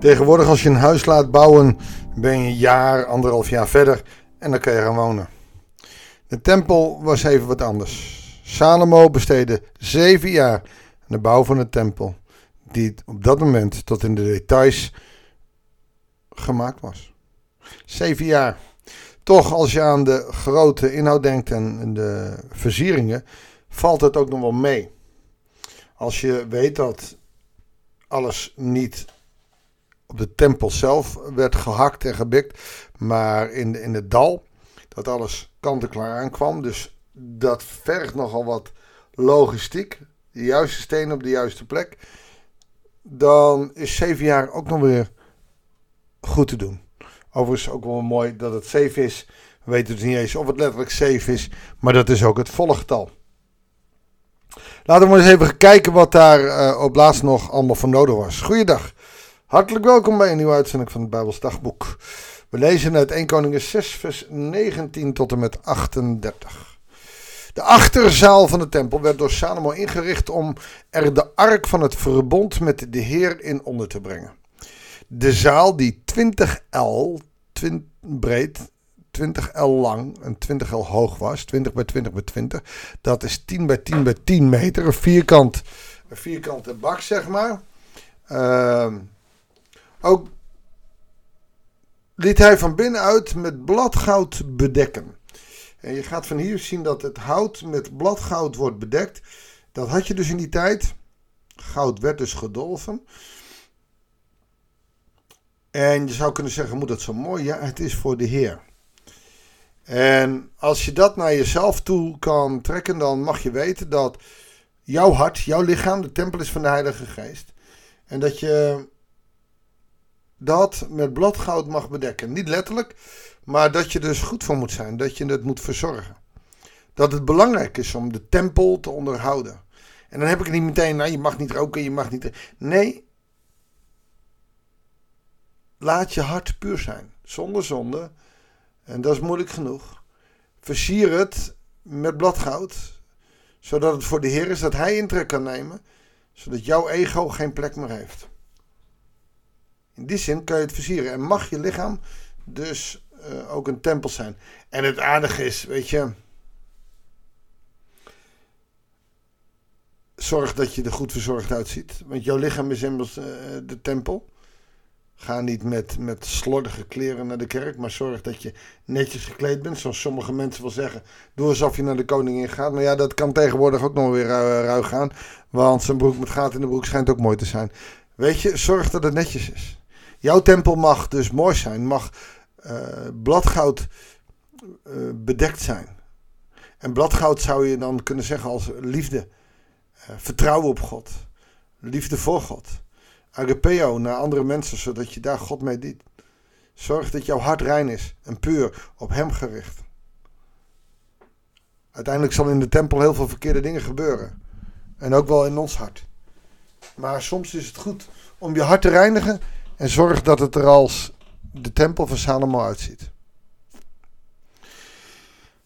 Tegenwoordig als je een huis laat bouwen, ben je een jaar, anderhalf jaar verder en dan kun je gaan wonen. De tempel was even wat anders. Salomo besteedde zeven jaar aan de bouw van de tempel, die op dat moment tot in de details gemaakt was. Zeven jaar. Toch, als je aan de grote inhoud denkt en de versieringen, valt het ook nog wel mee. Als je weet dat alles niet op de tempel zelf werd gehakt en gebikt, maar in, in het dal, dat alles kant-en-klaar aankwam. Dus dat vergt nogal wat logistiek, de juiste stenen op de juiste plek. Dan is zeven jaar ook nog weer goed te doen. Overigens ook wel mooi dat het zeven is. We weten dus niet eens of het letterlijk zeven is, maar dat is ook het volle getal. Laten we eens even kijken wat daar uh, op laatst nog allemaal voor nodig was. Goeiedag. Hartelijk welkom bij een nieuwe uitzending van het Bijbels Dagboek. We lezen uit 1 Koningen 6 vers 19 tot en met 38. De achterzaal van de tempel werd door Salomo ingericht om er de ark van het verbond met de Heer in onder te brengen. De zaal die 20 L 20 breed 20 L lang en 20 L hoog was. 20 bij 20 bij 20. Dat is 10 bij 10 bij 10 meter. Een, vierkant, een vierkante bak, zeg maar. Uh, ook liet hij van binnenuit met bladgoud bedekken. En je gaat van hier zien dat het hout met bladgoud wordt bedekt. Dat had je dus in die tijd. Goud werd dus gedolven. En je zou kunnen zeggen, moet dat zo mooi? Ja, het is voor de Heer. En als je dat naar jezelf toe kan trekken, dan mag je weten dat jouw hart, jouw lichaam, de tempel is van de Heilige Geest. En dat je dat met bladgoud mag bedekken. Niet letterlijk, maar dat je dus goed voor moet zijn. Dat je het moet verzorgen. Dat het belangrijk is om de tempel te onderhouden. En dan heb ik het niet meteen, nou je mag niet roken, je mag niet. Nee. Laat je hart puur zijn. Zonder zonde en dat is moeilijk genoeg. Versier het met bladgoud, zodat het voor de Heer is dat Hij intrek kan nemen, zodat jouw ego geen plek meer heeft. In die zin kan je het versieren en mag je lichaam dus uh, ook een tempel zijn. En het aardige is, weet je, zorg dat je er goed verzorgd uitziet, want jouw lichaam is immers uh, de tempel. Ga niet met, met slordige kleren naar de kerk, maar zorg dat je netjes gekleed bent. Zoals sommige mensen wel zeggen, doe alsof je naar de koningin gaat. Maar ja, dat kan tegenwoordig ook nog weer ruig gaan. Want zijn broek met gaten in de broek schijnt ook mooi te zijn. Weet je, zorg dat het netjes is. Jouw tempel mag dus mooi zijn, mag uh, bladgoud uh, bedekt zijn. En bladgoud zou je dan kunnen zeggen als liefde, uh, vertrouwen op God, liefde voor God agapeo naar andere mensen, zodat je daar God mee dient. Zorg dat jouw hart rein is en puur op Hem gericht. Uiteindelijk zal in de tempel heel veel verkeerde dingen gebeuren. En ook wel in ons hart. Maar soms is het goed om je hart te reinigen en zorg dat het er als de tempel van Salomo uitziet.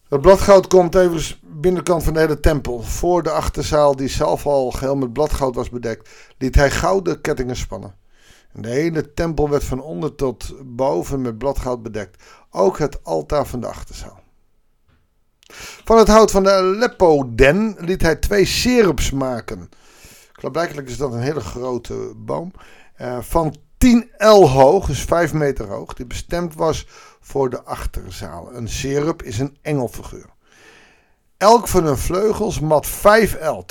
Het bladgoud komt even binnenkant van de hele tempel. Voor de achterzaal, die zelf al geheel met bladgoud was bedekt, liet hij gouden kettingen spannen. En de hele tempel werd van onder tot boven met bladgoud bedekt. Ook het altaar van de achterzaal. Van het hout van de Aleppo-den liet hij twee serups maken. Klaarblijkelijk is dat een hele grote boom. Uh, van 10 L hoog, dus 5 meter hoog. Die bestemd was voor de achterzaal. Een serup is een engelfiguur. Elk van hun vleugels mat 5 L,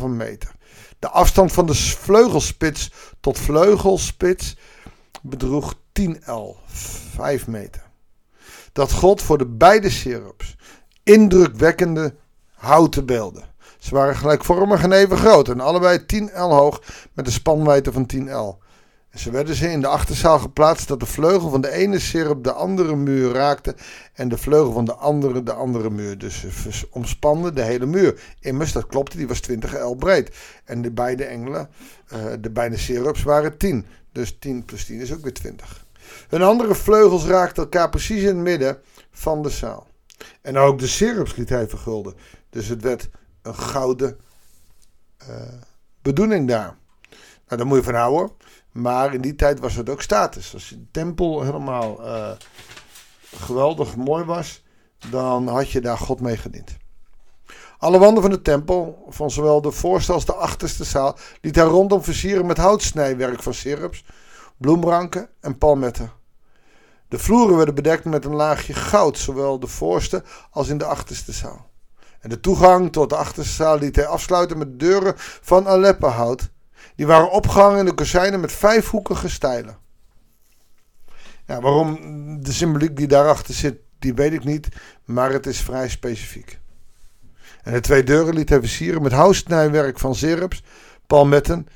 2,5 meter. De afstand van de vleugelspits tot vleugelspits bedroeg 10 L, 5 meter. Dat God voor de beide serups indrukwekkende houten beelden. Ze waren gelijkvormig en even groot en allebei 10 L hoog met een spanwijdte van 10 L. Ze werden ze in de achterzaal geplaatst dat de vleugel van de ene sirup de andere muur raakte en de vleugel van de andere de andere muur. Dus ze omspanden de hele muur. Immers, dat klopte, die was 20 L breed. En de beide engelen, uh, de beide sirups waren 10. Dus 10 plus 10 is ook weer 20. Hun andere vleugels raakten elkaar precies in het midden van de zaal. En ook de sirups liet hij vergulden. Dus het werd een gouden uh, bedoeling daar. Nou, daar moet je van houden. Maar in die tijd was het ook status. Als de tempel helemaal uh, geweldig mooi was, dan had je daar God mee gediend. Alle wanden van de tempel, van zowel de voorste als de achterste zaal, liet hij rondom versieren met houtsnijwerk van sirups, bloemranken en palmetten. De vloeren werden bedekt met een laagje goud, zowel de voorste als in de achterste zaal. En de toegang tot de achterste zaal liet hij afsluiten met deuren van Aleppo-hout. Die waren opgehangen in de kozijnen met vijfhoekige stijlen. Ja, waarom de symboliek die daarachter zit, die weet ik niet, maar het is vrij specifiek. En de twee deuren liet hij versieren met houtsnijwerk van sirups, palmetten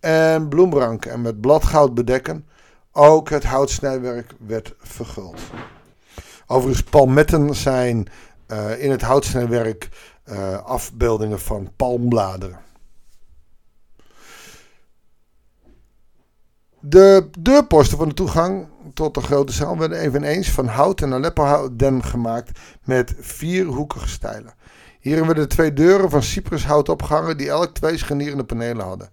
en bloemranken en met bladgoud bedekken. Ook het houtsnijwerk werd verguld. Overigens, palmetten zijn uh, in het houtsnijwerk uh, afbeeldingen van palmbladeren. De deurposten van de toegang tot de grote zaal werden eveneens van hout en Aleppo-den gemaakt met vierhoekige stijlen. Hierin werden twee deuren van cyprushout opgehangen die elk twee scharnierende panelen hadden.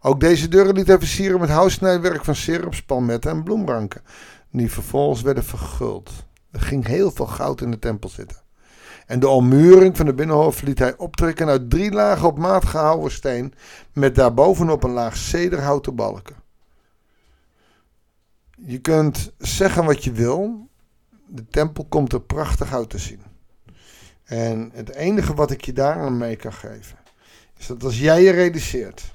Ook deze deuren liet hij versieren met houtsnijwerk van sirups, palmetten en bloemranken, die vervolgens werden verguld. Er ging heel veel goud in de tempel zitten. En de ommuring van de binnenhof liet hij optrekken uit drie lagen op maat gehouden steen, met daarbovenop een laag cederhouten balken. Je kunt zeggen wat je wil, de tempel komt er prachtig uit te zien. En het enige wat ik je daaraan mee kan geven, is dat als jij je realiseert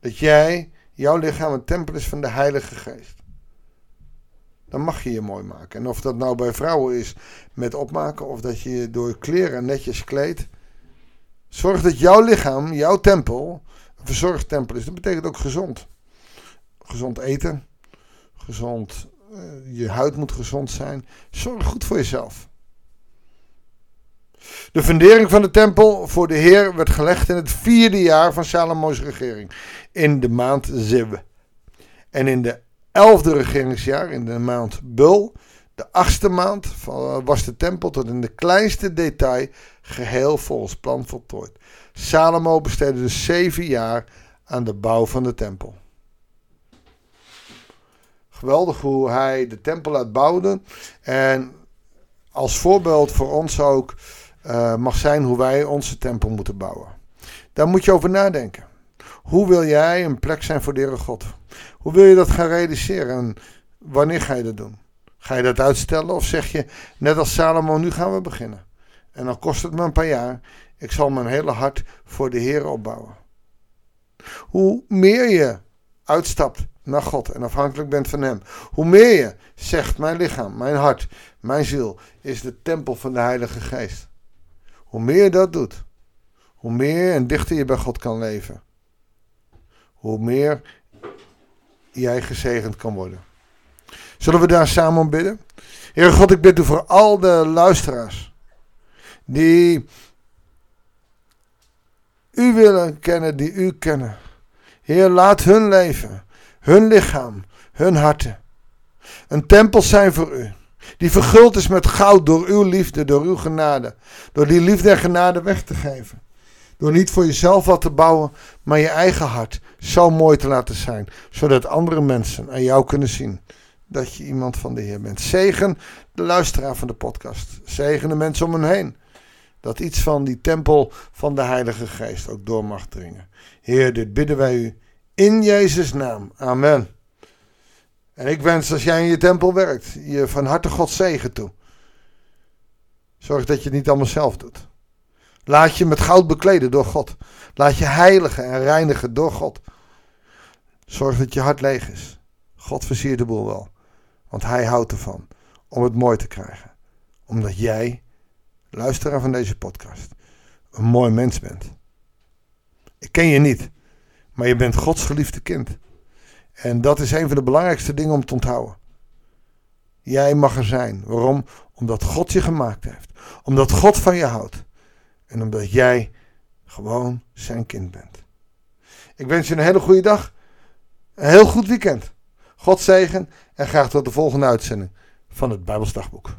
dat jij, jouw lichaam, een tempel is van de Heilige Geest, dan mag je je mooi maken. En of dat nou bij vrouwen is met opmaken of dat je je door kleren netjes kleedt. Zorg dat jouw lichaam, jouw tempel, een verzorgd tempel is. Dat betekent ook gezond. Gezond eten. Gezond, uh, je huid moet gezond zijn. Zorg goed voor jezelf. De fundering van de tempel voor de Heer werd gelegd in het vierde jaar van Salomo's regering. In de maand Ziv. En in de elfde regeringsjaar, in de maand Bul, de achtste maand, was de tempel tot in de kleinste detail geheel volgens plan voltooid. Salomo besteedde dus zeven jaar aan de bouw van de tempel. Geweldig hoe hij de tempel laat. En als voorbeeld voor ons ook uh, mag zijn hoe wij onze tempel moeten bouwen. Daar moet je over nadenken. Hoe wil jij een plek zijn voor de Heere God? Hoe wil je dat gaan realiseren en wanneer ga je dat doen? Ga je dat uitstellen of zeg je, net als Salomo, nu gaan we beginnen? En dan kost het me een paar jaar. Ik zal mijn hele hart voor de Heer opbouwen. Hoe meer je uitstapt naar God en afhankelijk bent van Hem, hoe meer je zegt: Mijn lichaam, mijn hart, mijn ziel is de tempel van de Heilige Geest. Hoe meer je dat doet, hoe meer en dichter je bij God kan leven, hoe meer jij gezegend kan worden. Zullen we daar samen om bidden? Heer God, ik bid u voor al de luisteraars die u willen kennen, die u kennen. Heer, laat hun leven, hun lichaam, hun harten een tempel zijn voor u. Die verguld is met goud door uw liefde, door uw genade. Door die liefde en genade weg te geven. Door niet voor jezelf wat te bouwen, maar je eigen hart zo mooi te laten zijn. Zodat andere mensen aan jou kunnen zien dat je iemand van de Heer bent. Zegen de luisteraar van de podcast. Zegen de mensen om hen heen. Dat iets van die tempel van de Heilige Geest ook door mag dringen. Heer, dit bidden wij u in Jezus' naam. Amen. En ik wens als jij in je tempel werkt, je van harte God zegen toe. Zorg dat je het niet allemaal zelf doet. Laat je met goud bekleden door God. Laat je heiligen en reinigen door God. Zorg dat je hart leeg is. God versiert de boel wel. Want hij houdt ervan om het mooi te krijgen. Omdat jij, luisteraar van deze podcast, een mooi mens bent. Ik ken je niet, maar je bent Gods geliefde kind. En dat is een van de belangrijkste dingen om te onthouden. Jij mag er zijn. Waarom? Omdat God je gemaakt heeft. Omdat God van je houdt. En omdat jij gewoon zijn kind bent. Ik wens je een hele goede dag. Een heel goed weekend. God zegen en graag tot de volgende uitzending van het Bijbelsdagboek.